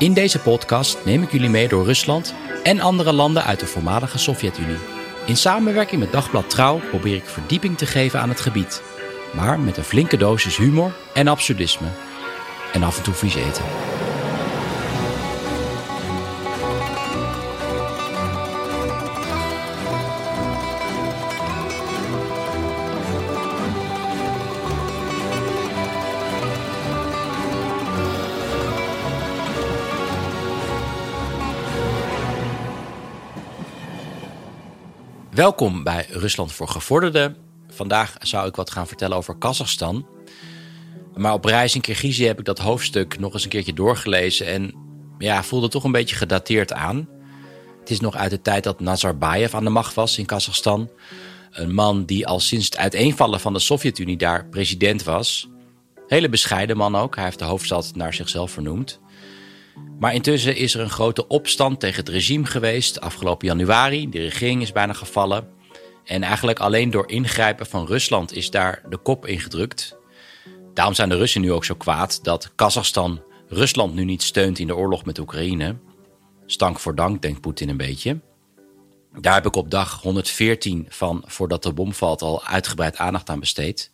In deze podcast neem ik jullie mee door Rusland en andere landen uit de voormalige Sovjet-Unie. In samenwerking met Dagblad Trouw probeer ik verdieping te geven aan het gebied, maar met een flinke dosis humor en absurdisme. En af en toe vies eten. Welkom bij Rusland voor Gevorderden. Vandaag zou ik wat gaan vertellen over Kazachstan. Maar op reis in Kirgizië heb ik dat hoofdstuk nog eens een keertje doorgelezen en ja, voelde toch een beetje gedateerd aan. Het is nog uit de tijd dat Nazarbayev aan de macht was in Kazachstan. Een man die al sinds het uiteenvallen van de Sovjet-Unie daar president was. Hele bescheiden man ook. Hij heeft de hoofdstad naar zichzelf vernoemd. Maar intussen is er een grote opstand tegen het regime geweest afgelopen januari. De regering is bijna gevallen. En eigenlijk alleen door ingrijpen van Rusland is daar de kop ingedrukt. Daarom zijn de Russen nu ook zo kwaad dat Kazachstan Rusland nu niet steunt in de oorlog met Oekraïne. Stank voor dank, denkt Poetin een beetje. Daar heb ik op dag 114 van Voordat de bom valt al uitgebreid aandacht aan besteed.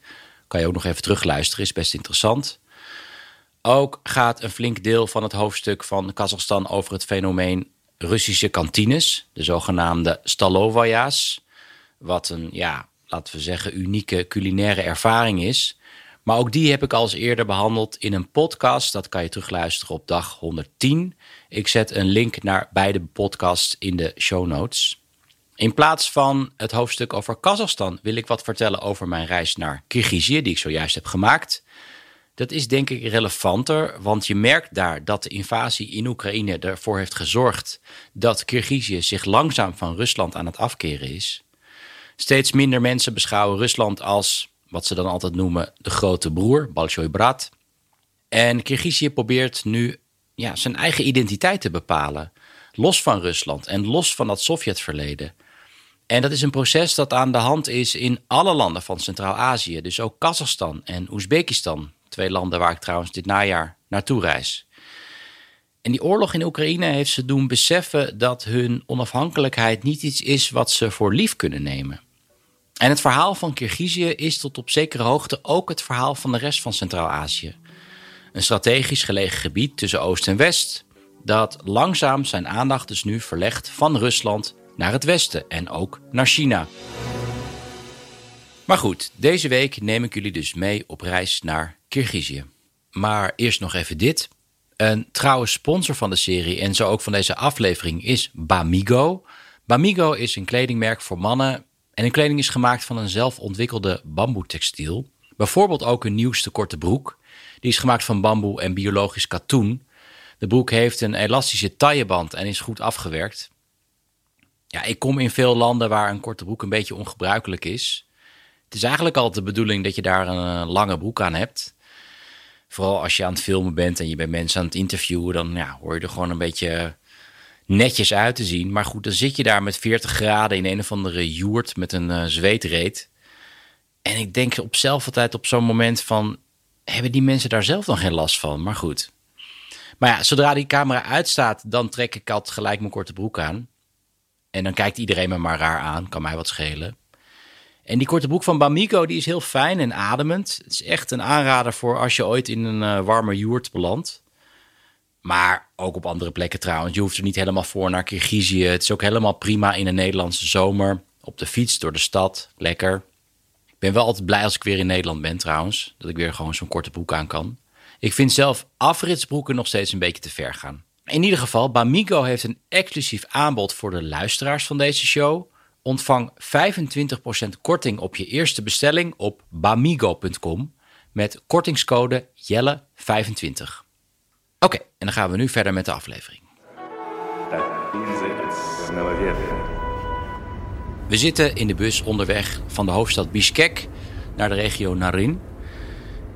Kan je ook nog even terugluisteren, is best interessant. Ook gaat een flink deel van het hoofdstuk van Kazachstan over het fenomeen Russische kantines, de zogenaamde stalovaja's. Wat een, ja, laten we zeggen, unieke culinaire ervaring is. Maar ook die heb ik al eerder behandeld in een podcast. Dat kan je terugluisteren op dag 110. Ik zet een link naar beide podcasts in de show notes. In plaats van het hoofdstuk over Kazachstan wil ik wat vertellen over mijn reis naar Kirgizië, die ik zojuist heb gemaakt. Dat is denk ik relevanter, want je merkt daar dat de invasie in Oekraïne ervoor heeft gezorgd dat Kirgizië zich langzaam van Rusland aan het afkeren is. Steeds minder mensen beschouwen Rusland als, wat ze dan altijd noemen, de grote broer, Balshoi Brat. En Kirgizië probeert nu ja, zijn eigen identiteit te bepalen, los van Rusland en los van dat Sovjetverleden. En dat is een proces dat aan de hand is in alle landen van Centraal-Azië, dus ook Kazachstan en Oezbekistan, Twee landen waar ik trouwens dit najaar naartoe reis. En die oorlog in Oekraïne heeft ze doen beseffen dat hun onafhankelijkheid niet iets is wat ze voor lief kunnen nemen. En het verhaal van Kirgizië is tot op zekere hoogte ook het verhaal van de rest van Centraal-Azië. Een strategisch gelegen gebied tussen Oost en West, dat langzaam zijn aandacht dus nu verlegt van Rusland naar het Westen en ook naar China. Maar goed, deze week neem ik jullie dus mee op reis naar Kirgizië. Maar eerst nog even dit. Een trouwe sponsor van de serie en zo ook van deze aflevering is Bamigo. Bamigo is een kledingmerk voor mannen en hun kleding is gemaakt van een zelfontwikkelde bamboetextiel. Bijvoorbeeld ook hun nieuwste korte broek. Die is gemaakt van bamboe en biologisch katoen. De broek heeft een elastische tailleband en is goed afgewerkt. Ja, ik kom in veel landen waar een korte broek een beetje ongebruikelijk is. Het is eigenlijk altijd de bedoeling dat je daar een lange broek aan hebt. Vooral als je aan het filmen bent en je bent mensen aan het interviewen, dan ja, hoor je er gewoon een beetje netjes uit te zien. Maar goed, dan zit je daar met 40 graden in een of andere joert met een uh. En ik denk op zelf altijd op zo'n moment van, hebben die mensen daar zelf dan geen last van? Maar goed. Maar ja, zodra die camera uitstaat, dan trek ik altijd gelijk mijn korte broek aan. En dan kijkt iedereen me maar raar aan, kan mij wat schelen. En die korte broek van Bamigo die is heel fijn en ademend. Het is echt een aanrader voor als je ooit in een uh, warme joert belandt. Maar ook op andere plekken trouwens. Je hoeft er niet helemaal voor naar Kirgizië. Het is ook helemaal prima in een Nederlandse zomer. Op de fiets door de stad. Lekker. Ik ben wel altijd blij als ik weer in Nederland ben trouwens. Dat ik weer gewoon zo'n korte broek aan kan. Ik vind zelf afritsbroeken nog steeds een beetje te ver gaan. In ieder geval, Bamigo heeft een exclusief aanbod voor de luisteraars van deze show. Ontvang 25% korting op je eerste bestelling op bamigo.com met kortingscode Jelle25. Oké, en dan gaan we nu verder met de aflevering. We zitten in de bus onderweg van de hoofdstad Bishkek naar de regio Narin.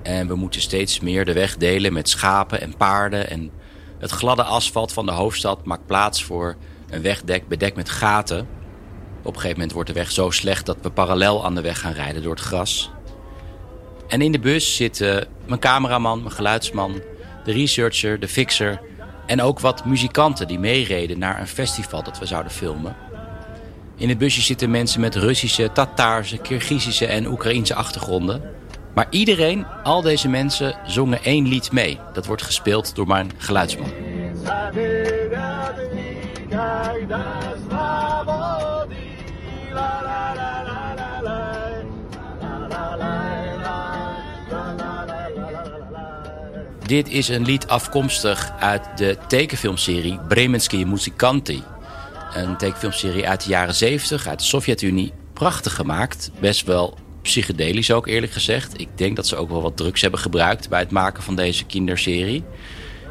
En we moeten steeds meer de weg delen met schapen en paarden. En het gladde asfalt van de hoofdstad maakt plaats voor een wegdek bedekt met gaten. Op een gegeven moment wordt de weg zo slecht dat we parallel aan de weg gaan rijden door het gras. En in de bus zitten mijn cameraman, mijn geluidsman, de researcher, de fixer en ook wat muzikanten die meereden naar een festival dat we zouden filmen. In het busje zitten mensen met Russische, Tataarse, Kirgizische en Oekraïense achtergronden. Maar iedereen, al deze mensen, zongen één lied mee. Dat wordt gespeeld door mijn geluidsman. Dit is een lied afkomstig uit de tekenfilmserie Bremensky Muzikanti. Een tekenfilmserie uit de jaren 70, uit de Sovjet-Unie. Prachtig gemaakt, best wel psychedelisch ook eerlijk gezegd. Ik denk dat ze ook wel wat drugs hebben gebruikt bij het maken van deze kinderserie.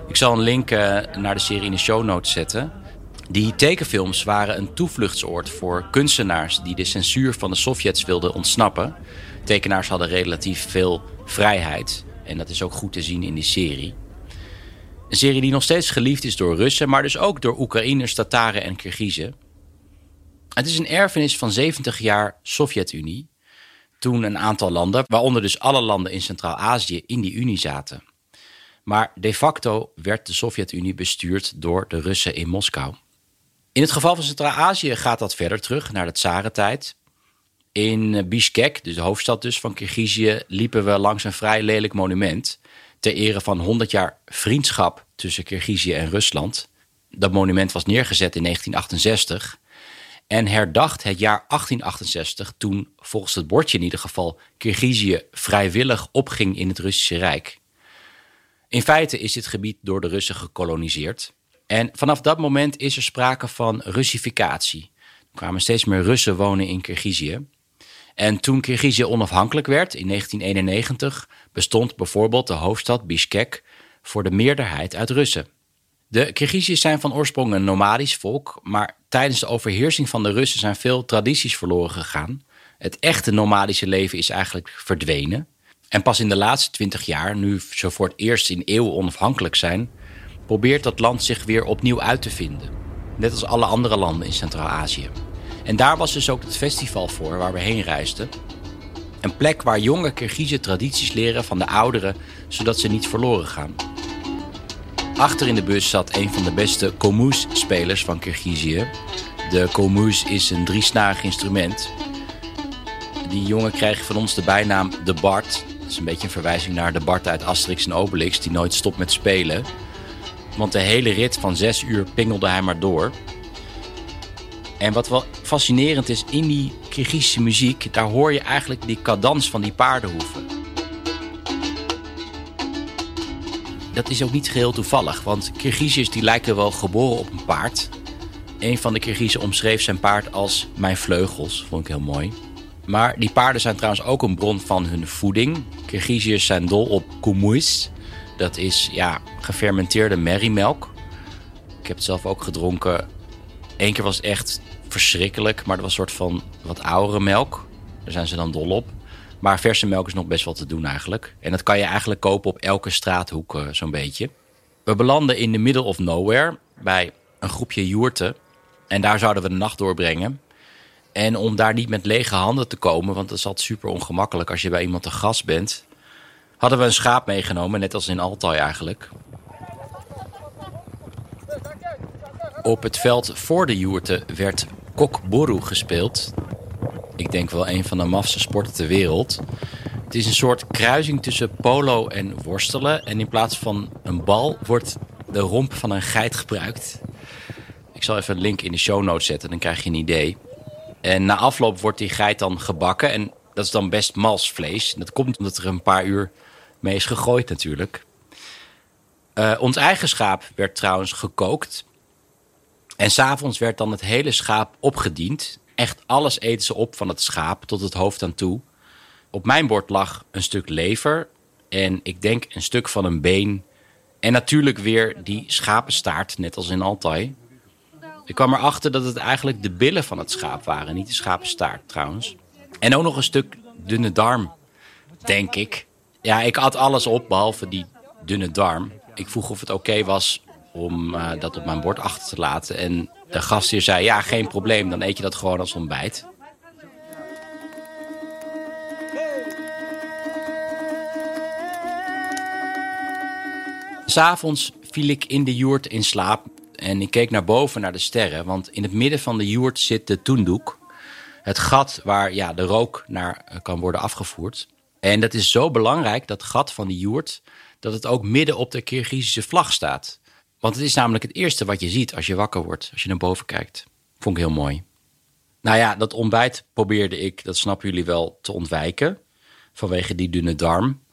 Ik zal een link eh, naar de serie in de show notes zetten. Die tekenfilms waren een toevluchtsoord voor kunstenaars die de censuur van de Sovjets wilden ontsnappen. Tekenaars hadden relatief veel vrijheid. En dat is ook goed te zien in die serie. Een serie die nog steeds geliefd is door Russen, maar dus ook door Oekraïners, Tataren en Kirgizen. Het is een erfenis van 70 jaar Sovjet-Unie. Toen een aantal landen, waaronder dus alle landen in Centraal-Azië, in die Unie zaten. Maar de facto werd de Sovjet-Unie bestuurd door de Russen in Moskou. In het geval van Centraal-Azië gaat dat verder terug naar de tsarentijd. In Bishkek, dus de hoofdstad dus van Kirgizië, liepen we langs een vrij lelijk monument ter ere van 100 jaar vriendschap tussen Kirgizië en Rusland. Dat monument was neergezet in 1968 en herdacht het jaar 1868 toen volgens het bordje in ieder geval Kirgizië vrijwillig opging in het Russische Rijk. In feite is dit gebied door de Russen gekoloniseerd. En vanaf dat moment is er sprake van Russificatie. Er kwamen steeds meer Russen wonen in Kirgizië. En toen Kirgizië onafhankelijk werd in 1991, bestond bijvoorbeeld de hoofdstad Bishkek voor de meerderheid uit Russen. De Kirgiziërs zijn van oorsprong een nomadisch volk, maar tijdens de overheersing van de Russen zijn veel tradities verloren gegaan. Het echte nomadische leven is eigenlijk verdwenen. En pas in de laatste twintig jaar, nu ze voor het eerst in eeuwen onafhankelijk zijn, probeert dat land zich weer opnieuw uit te vinden. Net als alle andere landen in Centraal-Azië. En daar was dus ook het festival voor waar we heen reisden. Een plek waar jonge Kirgizen tradities leren van de ouderen, zodat ze niet verloren gaan. Achter in de bus zat een van de beste komuz-spelers van Kirgizië. De komuz is een driesnarig instrument. Die jongen kreeg van ons de bijnaam de Bart. Dat is een beetje een verwijzing naar de Bart uit Asterix en Obelix... die nooit stopt met spelen. Want de hele rit van zes uur pingelde hij maar door... En wat wel fascinerend is in die Kirgizische muziek, daar hoor je eigenlijk die cadans van die paardenhoeven. Dat is ook niet geheel toevallig, want Kirgiziërs die lijken wel geboren op een paard. Een van de Kirgizen omschreef zijn paard als mijn vleugels, vond ik heel mooi. Maar die paarden zijn trouwens ook een bron van hun voeding. Kirgiziërs zijn dol op kumuz. Dat is ja, gefermenteerde merriemelk. Ik heb het zelf ook gedronken. Eén keer was het echt verschrikkelijk, maar dat was een soort van wat oudere melk. Daar zijn ze dan dol op. Maar verse melk is nog best wel te doen eigenlijk. En dat kan je eigenlijk kopen op elke straathoek uh, zo'n beetje. We belanden in de middle of nowhere bij een groepje joerten. En daar zouden we de nacht doorbrengen. En om daar niet met lege handen te komen, want dat is altijd super ongemakkelijk als je bij iemand te gast bent, hadden we een schaap meegenomen, net als in Altai eigenlijk. Op het veld voor de joerten werd kokboru gespeeld. Ik denk wel een van de mafste sporten ter wereld. Het is een soort kruising tussen polo en worstelen. En in plaats van een bal wordt de romp van een geit gebruikt. Ik zal even een link in de show notes zetten, dan krijg je een idee. En na afloop wordt die geit dan gebakken. En dat is dan best mals vlees. dat komt omdat er een paar uur mee is gegooid natuurlijk. Uh, ons eigen schaap werd trouwens gekookt. En s'avonds werd dan het hele schaap opgediend. Echt alles eten ze op van het schaap tot het hoofd aan toe. Op mijn bord lag een stuk lever en ik denk een stuk van een been. En natuurlijk weer die schapenstaart, net als in Altai. Ik kwam erachter dat het eigenlijk de billen van het schaap waren, niet de schapenstaart trouwens. En ook nog een stuk dunne darm, denk ik. Ja, ik at alles op behalve die dunne darm. Ik vroeg of het oké was om uh, dat op mijn bord achter te laten. En de gastheer zei, ja, geen probleem, dan eet je dat gewoon als ontbijt. S'avonds viel ik in de joert in slaap en ik keek naar boven naar de sterren. Want in het midden van de joert zit de toendoek. Het gat waar ja, de rook naar eh, kan worden afgevoerd. En dat is zo belangrijk, dat gat van die joert, dat het ook midden op de Kirgizische vlag staat. Want het is namelijk het eerste wat je ziet als je wakker wordt, als je naar boven kijkt. Vond ik heel mooi. Nou ja, dat ontbijt probeerde ik, dat snappen jullie wel, te ontwijken. Vanwege die dunne darm.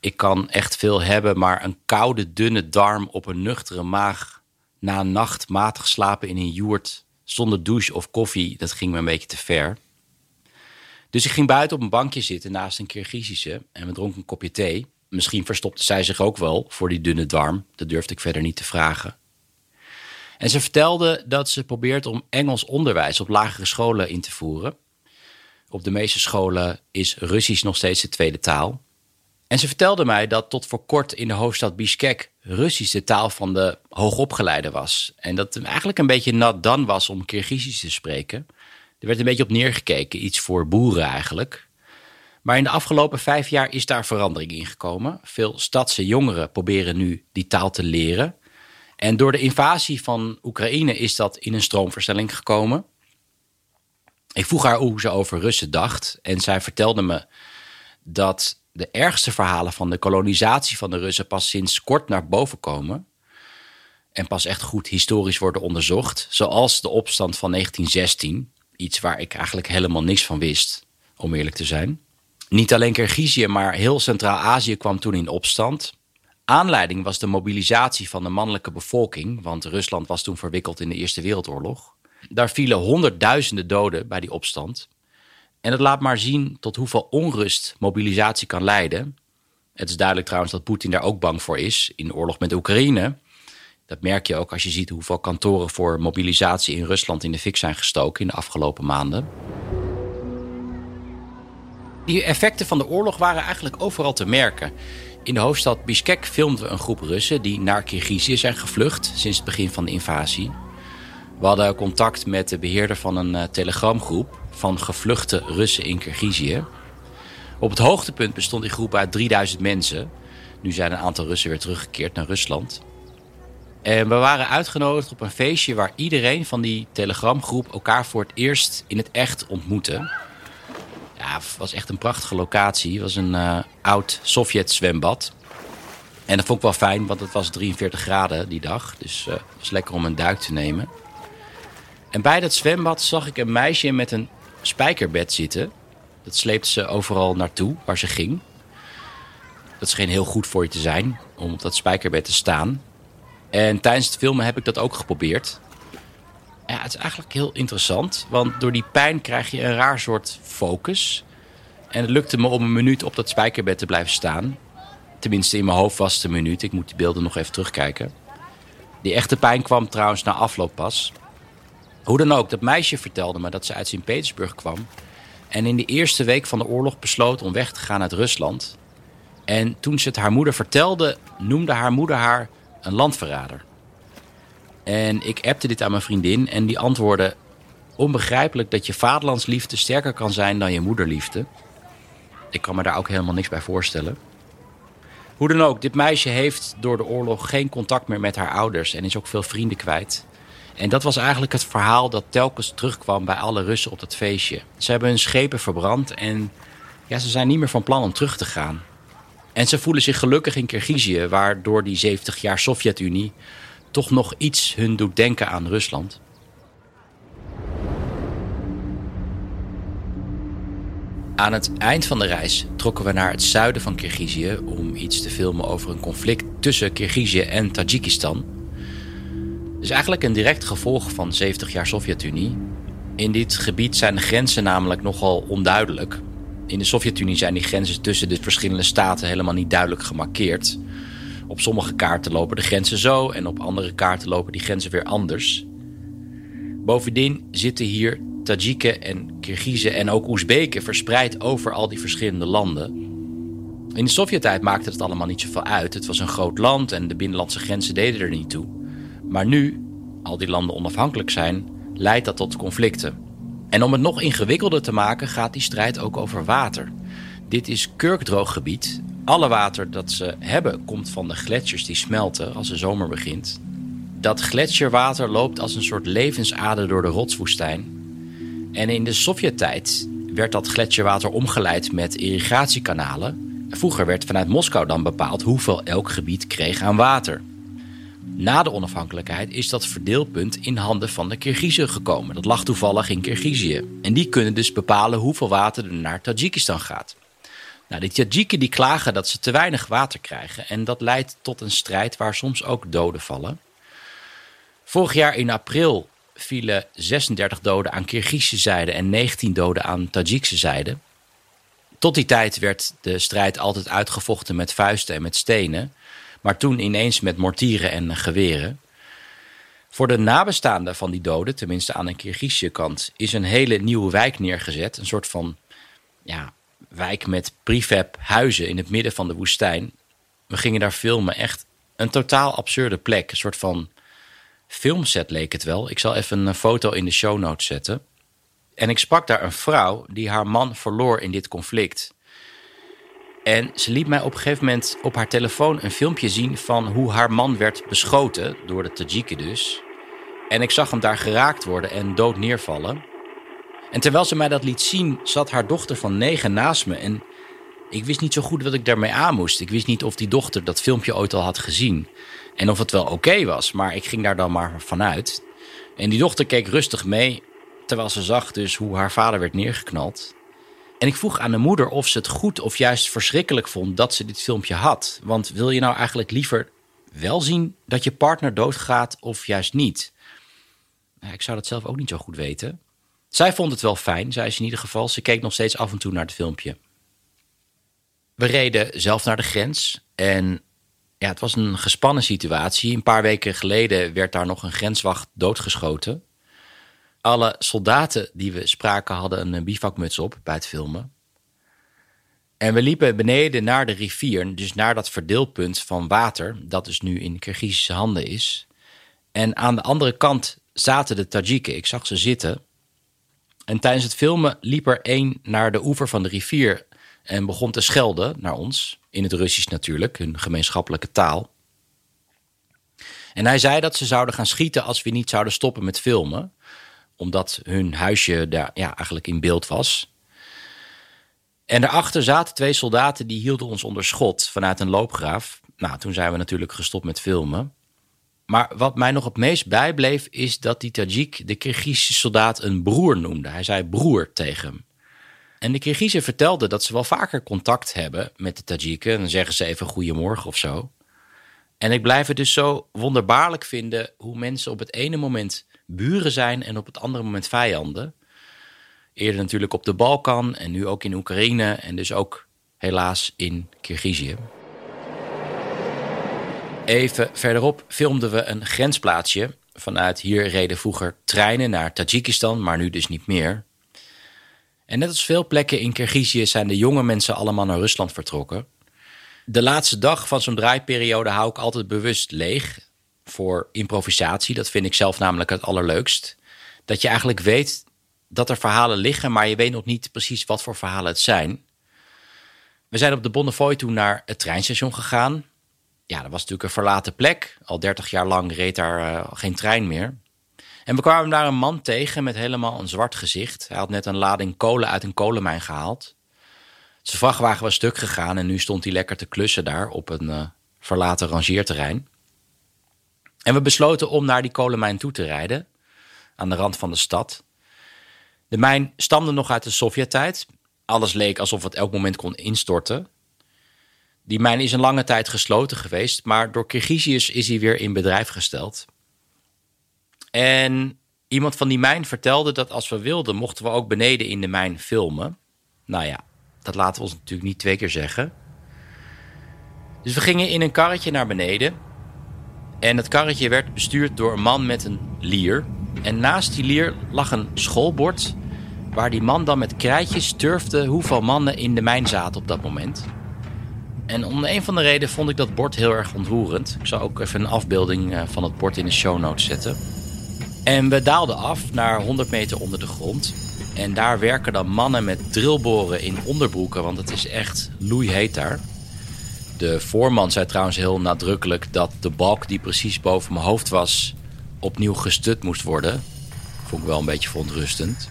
Ik kan echt veel hebben, maar een koude, dunne darm op een nuchtere maag na een nacht matig slapen in een joert zonder douche of koffie, dat ging me een beetje te ver. Dus ik ging buiten op een bankje zitten naast een Kirgizische en we dronken een kopje thee. Misschien verstopte zij zich ook wel voor die dunne darm, dat durfde ik verder niet te vragen. En ze vertelde dat ze probeert om Engels onderwijs op lagere scholen in te voeren. Op de meeste scholen is Russisch nog steeds de tweede taal. En ze vertelde mij dat tot voor kort in de hoofdstad Bishkek Russisch de taal van de hoogopgeleide was. En dat het eigenlijk een beetje nat dan was om Kirgizisch te spreken. Er werd een beetje op neergekeken, iets voor boeren eigenlijk. Maar in de afgelopen vijf jaar is daar verandering in gekomen. Veel stadse jongeren proberen nu die taal te leren. En door de invasie van Oekraïne is dat in een stroomversnelling gekomen. Ik vroeg haar hoe ze over Russen dacht. En zij vertelde me dat de ergste verhalen van de kolonisatie van de Russen pas sinds kort naar boven komen. En pas echt goed historisch worden onderzocht. Zoals de opstand van 1916. Iets waar ik eigenlijk helemaal niks van wist, om eerlijk te zijn. Niet alleen Kirgizië, maar heel Centraal-Azië kwam toen in opstand. Aanleiding was de mobilisatie van de mannelijke bevolking, want Rusland was toen verwikkeld in de Eerste Wereldoorlog. Daar vielen honderdduizenden doden bij die opstand. En het laat maar zien tot hoeveel onrust mobilisatie kan leiden. Het is duidelijk trouwens dat Poetin daar ook bang voor is in oorlog met Oekraïne. Dat merk je ook als je ziet hoeveel kantoren voor mobilisatie in Rusland in de fik zijn gestoken in de afgelopen maanden. Die effecten van de oorlog waren eigenlijk overal te merken. In de hoofdstad Bishkek filmden we een groep Russen die naar Kirgizië zijn gevlucht sinds het begin van de invasie. We hadden contact met de beheerder van een uh, telegramgroep van gevluchte Russen in Kirgizië. Op het hoogtepunt bestond die groep uit 3000 mensen. Nu zijn een aantal Russen weer teruggekeerd naar Rusland. En we waren uitgenodigd op een feestje waar iedereen van die telegramgroep elkaar voor het eerst in het echt ontmoette. Ja, het was echt een prachtige locatie. Het was een uh, oud Sovjet-zwembad. En dat vond ik wel fijn, want het was 43 graden die dag. Dus uh, het was lekker om een duik te nemen. En bij dat zwembad zag ik een meisje met een spijkerbed zitten. Dat sleepte ze overal naartoe waar ze ging. Dat scheen heel goed voor je te zijn om op dat spijkerbed te staan. En tijdens het filmen heb ik dat ook geprobeerd. Ja, het is eigenlijk heel interessant, want door die pijn krijg je een raar soort focus. En het lukte me om een minuut op dat spijkerbed te blijven staan. Tenminste, in mijn hoofd was het een minuut. Ik moet die beelden nog even terugkijken. Die echte pijn kwam trouwens na afloop pas. Hoe dan ook, dat meisje vertelde me dat ze uit Sint-Petersburg kwam. En in de eerste week van de oorlog besloot om weg te gaan uit Rusland. En toen ze het haar moeder vertelde, noemde haar moeder haar een landverrader. En ik appte dit aan mijn vriendin en die antwoordde... onbegrijpelijk dat je vaderlandsliefde sterker kan zijn dan je moederliefde. Ik kan me daar ook helemaal niks bij voorstellen. Hoe dan ook, dit meisje heeft door de oorlog geen contact meer met haar ouders... en is ook veel vrienden kwijt. En dat was eigenlijk het verhaal dat telkens terugkwam bij alle Russen op dat feestje. Ze hebben hun schepen verbrand en ja, ze zijn niet meer van plan om terug te gaan. En ze voelen zich gelukkig in Kirgizië, waar door die 70 jaar Sovjet-Unie toch nog iets hun doet denken aan Rusland. Aan het eind van de reis trokken we naar het zuiden van Kirgizië om iets te filmen over een conflict tussen Kirgizië en Tajikistan is eigenlijk een direct gevolg van 70 jaar Sovjet-Unie. In dit gebied zijn de grenzen namelijk nogal onduidelijk. In de Sovjet-Unie zijn die grenzen tussen de verschillende staten helemaal niet duidelijk gemarkeerd. Op sommige kaarten lopen de grenzen zo en op andere kaarten lopen die grenzen weer anders. Bovendien zitten hier Tajiken en Kirgizen en ook Oezbeken verspreid over al die verschillende landen. In de Sovjet-tijd maakte het allemaal niet zoveel uit. Het was een groot land en de binnenlandse grenzen deden er niet toe. Maar nu, al die landen onafhankelijk zijn, leidt dat tot conflicten. En om het nog ingewikkelder te maken gaat die strijd ook over water. Dit is kurkdroog gebied. Alle water dat ze hebben komt van de gletsjers die smelten als de zomer begint. Dat gletsjerwater loopt als een soort levensader door de rotswoestijn. En in de Sovjet-tijd werd dat gletsjerwater omgeleid met irrigatiekanalen. Vroeger werd vanuit Moskou dan bepaald hoeveel elk gebied kreeg aan water. Na de onafhankelijkheid is dat verdeelpunt in handen van de Kirgizen gekomen. Dat lag toevallig in Kirgizië. En die kunnen dus bepalen hoeveel water er naar Tajikistan gaat. Nou, de Tajiken die klagen dat ze te weinig water krijgen. En dat leidt tot een strijd waar soms ook doden vallen. Vorig jaar in april vielen 36 doden aan Kirgizische zijde en 19 doden aan Tajikse zijde. Tot die tijd werd de strijd altijd uitgevochten met vuisten en met stenen. Maar toen ineens met mortieren en geweren. Voor de nabestaanden van die doden, tenminste aan de Kirgizische kant, is een hele nieuwe wijk neergezet. Een soort van ja, wijk met prefab huizen in het midden van de woestijn. We gingen daar filmen. Echt een totaal absurde plek. Een soort van filmset leek het wel. Ik zal even een foto in de show notes zetten. En ik sprak daar een vrouw die haar man verloor in dit conflict. En ze liet mij op een gegeven moment op haar telefoon een filmpje zien van hoe haar man werd beschoten, door de Tajiken dus. En ik zag hem daar geraakt worden en dood neervallen. En terwijl ze mij dat liet zien, zat haar dochter van negen naast me. En ik wist niet zo goed wat ik daarmee aan moest. Ik wist niet of die dochter dat filmpje ooit al had gezien. En of het wel oké was, maar ik ging daar dan maar vanuit. En die dochter keek rustig mee, terwijl ze zag dus hoe haar vader werd neergeknald. En ik vroeg aan de moeder of ze het goed of juist verschrikkelijk vond dat ze dit filmpje had. Want wil je nou eigenlijk liever wel zien dat je partner doodgaat of juist niet? Ik zou dat zelf ook niet zo goed weten. Zij vond het wel fijn, zei ze in ieder geval. Ze keek nog steeds af en toe naar het filmpje. We reden zelf naar de grens en ja, het was een gespannen situatie. Een paar weken geleden werd daar nog een grenswacht doodgeschoten. Alle soldaten die we spraken hadden een bivakmuts op bij het filmen. En we liepen beneden naar de rivier, dus naar dat verdeelpunt van water, dat dus nu in Kirgizische handen is. En aan de andere kant zaten de Tajiken. Ik zag ze zitten. En tijdens het filmen liep er één naar de oever van de rivier en begon te schelden naar ons. In het Russisch natuurlijk, hun gemeenschappelijke taal. En hij zei dat ze zouden gaan schieten als we niet zouden stoppen met filmen. Omdat hun huisje daar ja, eigenlijk in beeld was. En daarachter zaten twee soldaten die hielden ons onder schot vanuit een loopgraaf. Nou, toen zijn we natuurlijk gestopt met filmen. Maar wat mij nog het meest bijbleef is dat die Tajik de Kirgizische soldaat een broer noemde. Hij zei broer tegen hem. En de Kirgizen vertelden dat ze wel vaker contact hebben met de Tajiken. Dan zeggen ze even goedemorgen of zo. En ik blijf het dus zo wonderbaarlijk vinden hoe mensen op het ene moment buren zijn en op het andere moment vijanden. Eerder natuurlijk op de Balkan en nu ook in Oekraïne en dus ook helaas in Kirgizië. Even verderop filmden we een grensplaatsje. Vanuit hier reden vroeger treinen naar Tajikistan, maar nu dus niet meer. En net als veel plekken in Kirgizië zijn de jonge mensen allemaal naar Rusland vertrokken. De laatste dag van zo'n draaiperiode hou ik altijd bewust leeg voor improvisatie. Dat vind ik zelf namelijk het allerleukst. Dat je eigenlijk weet dat er verhalen liggen, maar je weet nog niet precies wat voor verhalen het zijn. We zijn op de Bonnefoy toen naar het treinstation gegaan. Ja, dat was natuurlijk een verlaten plek. Al 30 jaar lang reed daar uh, geen trein meer. En we kwamen daar een man tegen met helemaal een zwart gezicht. Hij had net een lading kolen uit een kolenmijn gehaald. Zijn vrachtwagen was stuk gegaan en nu stond hij lekker te klussen daar op een uh, verlaten rangeerterrein. En we besloten om naar die kolenmijn toe te rijden, aan de rand van de stad. De mijn stamde nog uit de Sovjet-tijd. Alles leek alsof het elk moment kon instorten. Die mijn is een lange tijd gesloten geweest, maar door Kirgiziërs is hij weer in bedrijf gesteld. En iemand van die mijn vertelde dat als we wilden, mochten we ook beneden in de mijn filmen. Nou ja, dat laten we ons natuurlijk niet twee keer zeggen. Dus we gingen in een karretje naar beneden. En het karretje werd bestuurd door een man met een lier. En naast die lier lag een schoolbord waar die man dan met krijtjes turfde hoeveel mannen in de mijn zaten op dat moment. En om een van de reden vond ik dat bord heel erg ontroerend. Ik zal ook even een afbeelding eh, van het bord in de show notes zetten. En we daalden af naar 100 meter onder de grond. En daar werken dan mannen met drillboren in onderbroeken, want het is echt loeiheet daar. De voorman zei trouwens heel nadrukkelijk dat de balk die precies boven mijn hoofd was opnieuw gestut moest worden. Vond ik wel een beetje verontrustend.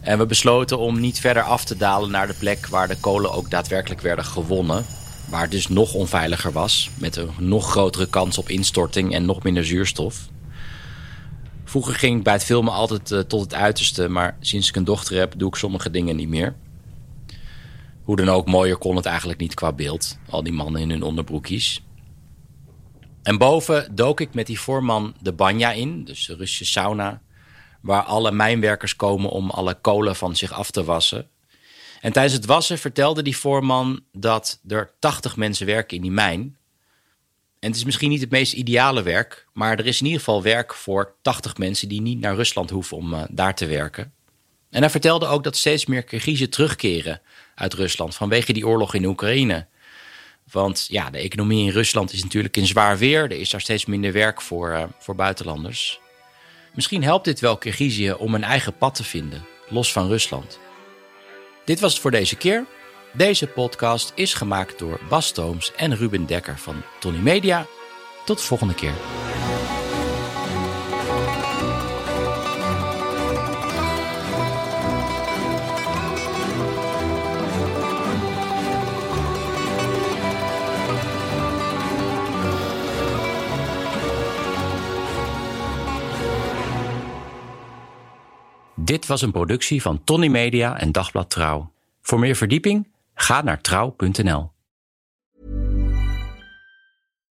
En we besloten om niet verder af te dalen naar de plek waar de kolen ook daadwerkelijk werden gewonnen. Waar het dus nog onveiliger was, met een nog grotere kans op instorting en nog minder zuurstof. Vroeger ging ik bij het filmen altijd uh, tot het uiterste, maar sinds ik een dochter heb, doe ik sommige dingen niet meer. Hoe dan ook, mooier kon het eigenlijk niet qua beeld. Al die mannen in hun onderbroekjes. En boven dook ik met die voorman de banja in, dus de Russische sauna waar alle mijnwerkers komen om alle kolen van zich af te wassen. En tijdens het wassen vertelde die voorman dat er 80 mensen werken in die mijn. En het is misschien niet het meest ideale werk, maar er is in ieder geval werk voor 80 mensen die niet naar Rusland hoeven om uh, daar te werken. En hij vertelde ook dat steeds meer Kirgizen terugkeren uit Rusland vanwege die oorlog in Oekraïne. Want ja, de economie in Rusland is natuurlijk in zwaar weer. Er is daar steeds minder werk voor, uh, voor buitenlanders. Misschien helpt dit wel Kirgizië om een eigen pad te vinden, los van Rusland. Dit was het voor deze keer. Deze podcast is gemaakt door Bas Stooms en Ruben Dekker van Tony Media. Tot de volgende keer. Dit was een productie van Tony Media en Dagblad Trouw. Voor meer verdieping ga naar trouw.nl.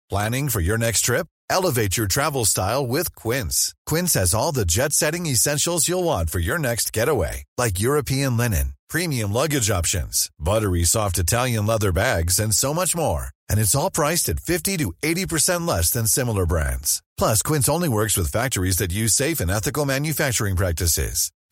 Planning for your next trip? Elevate your travel style with Quince. Quince has all the jet-setting essentials you'll want for your next getaway, like European linen, premium luggage options, buttery soft Italian leather bags, and so much more. And it's all priced at 50 to 80% less than similar brands. Plus, Quince only works with factories that use safe and ethical manufacturing practices.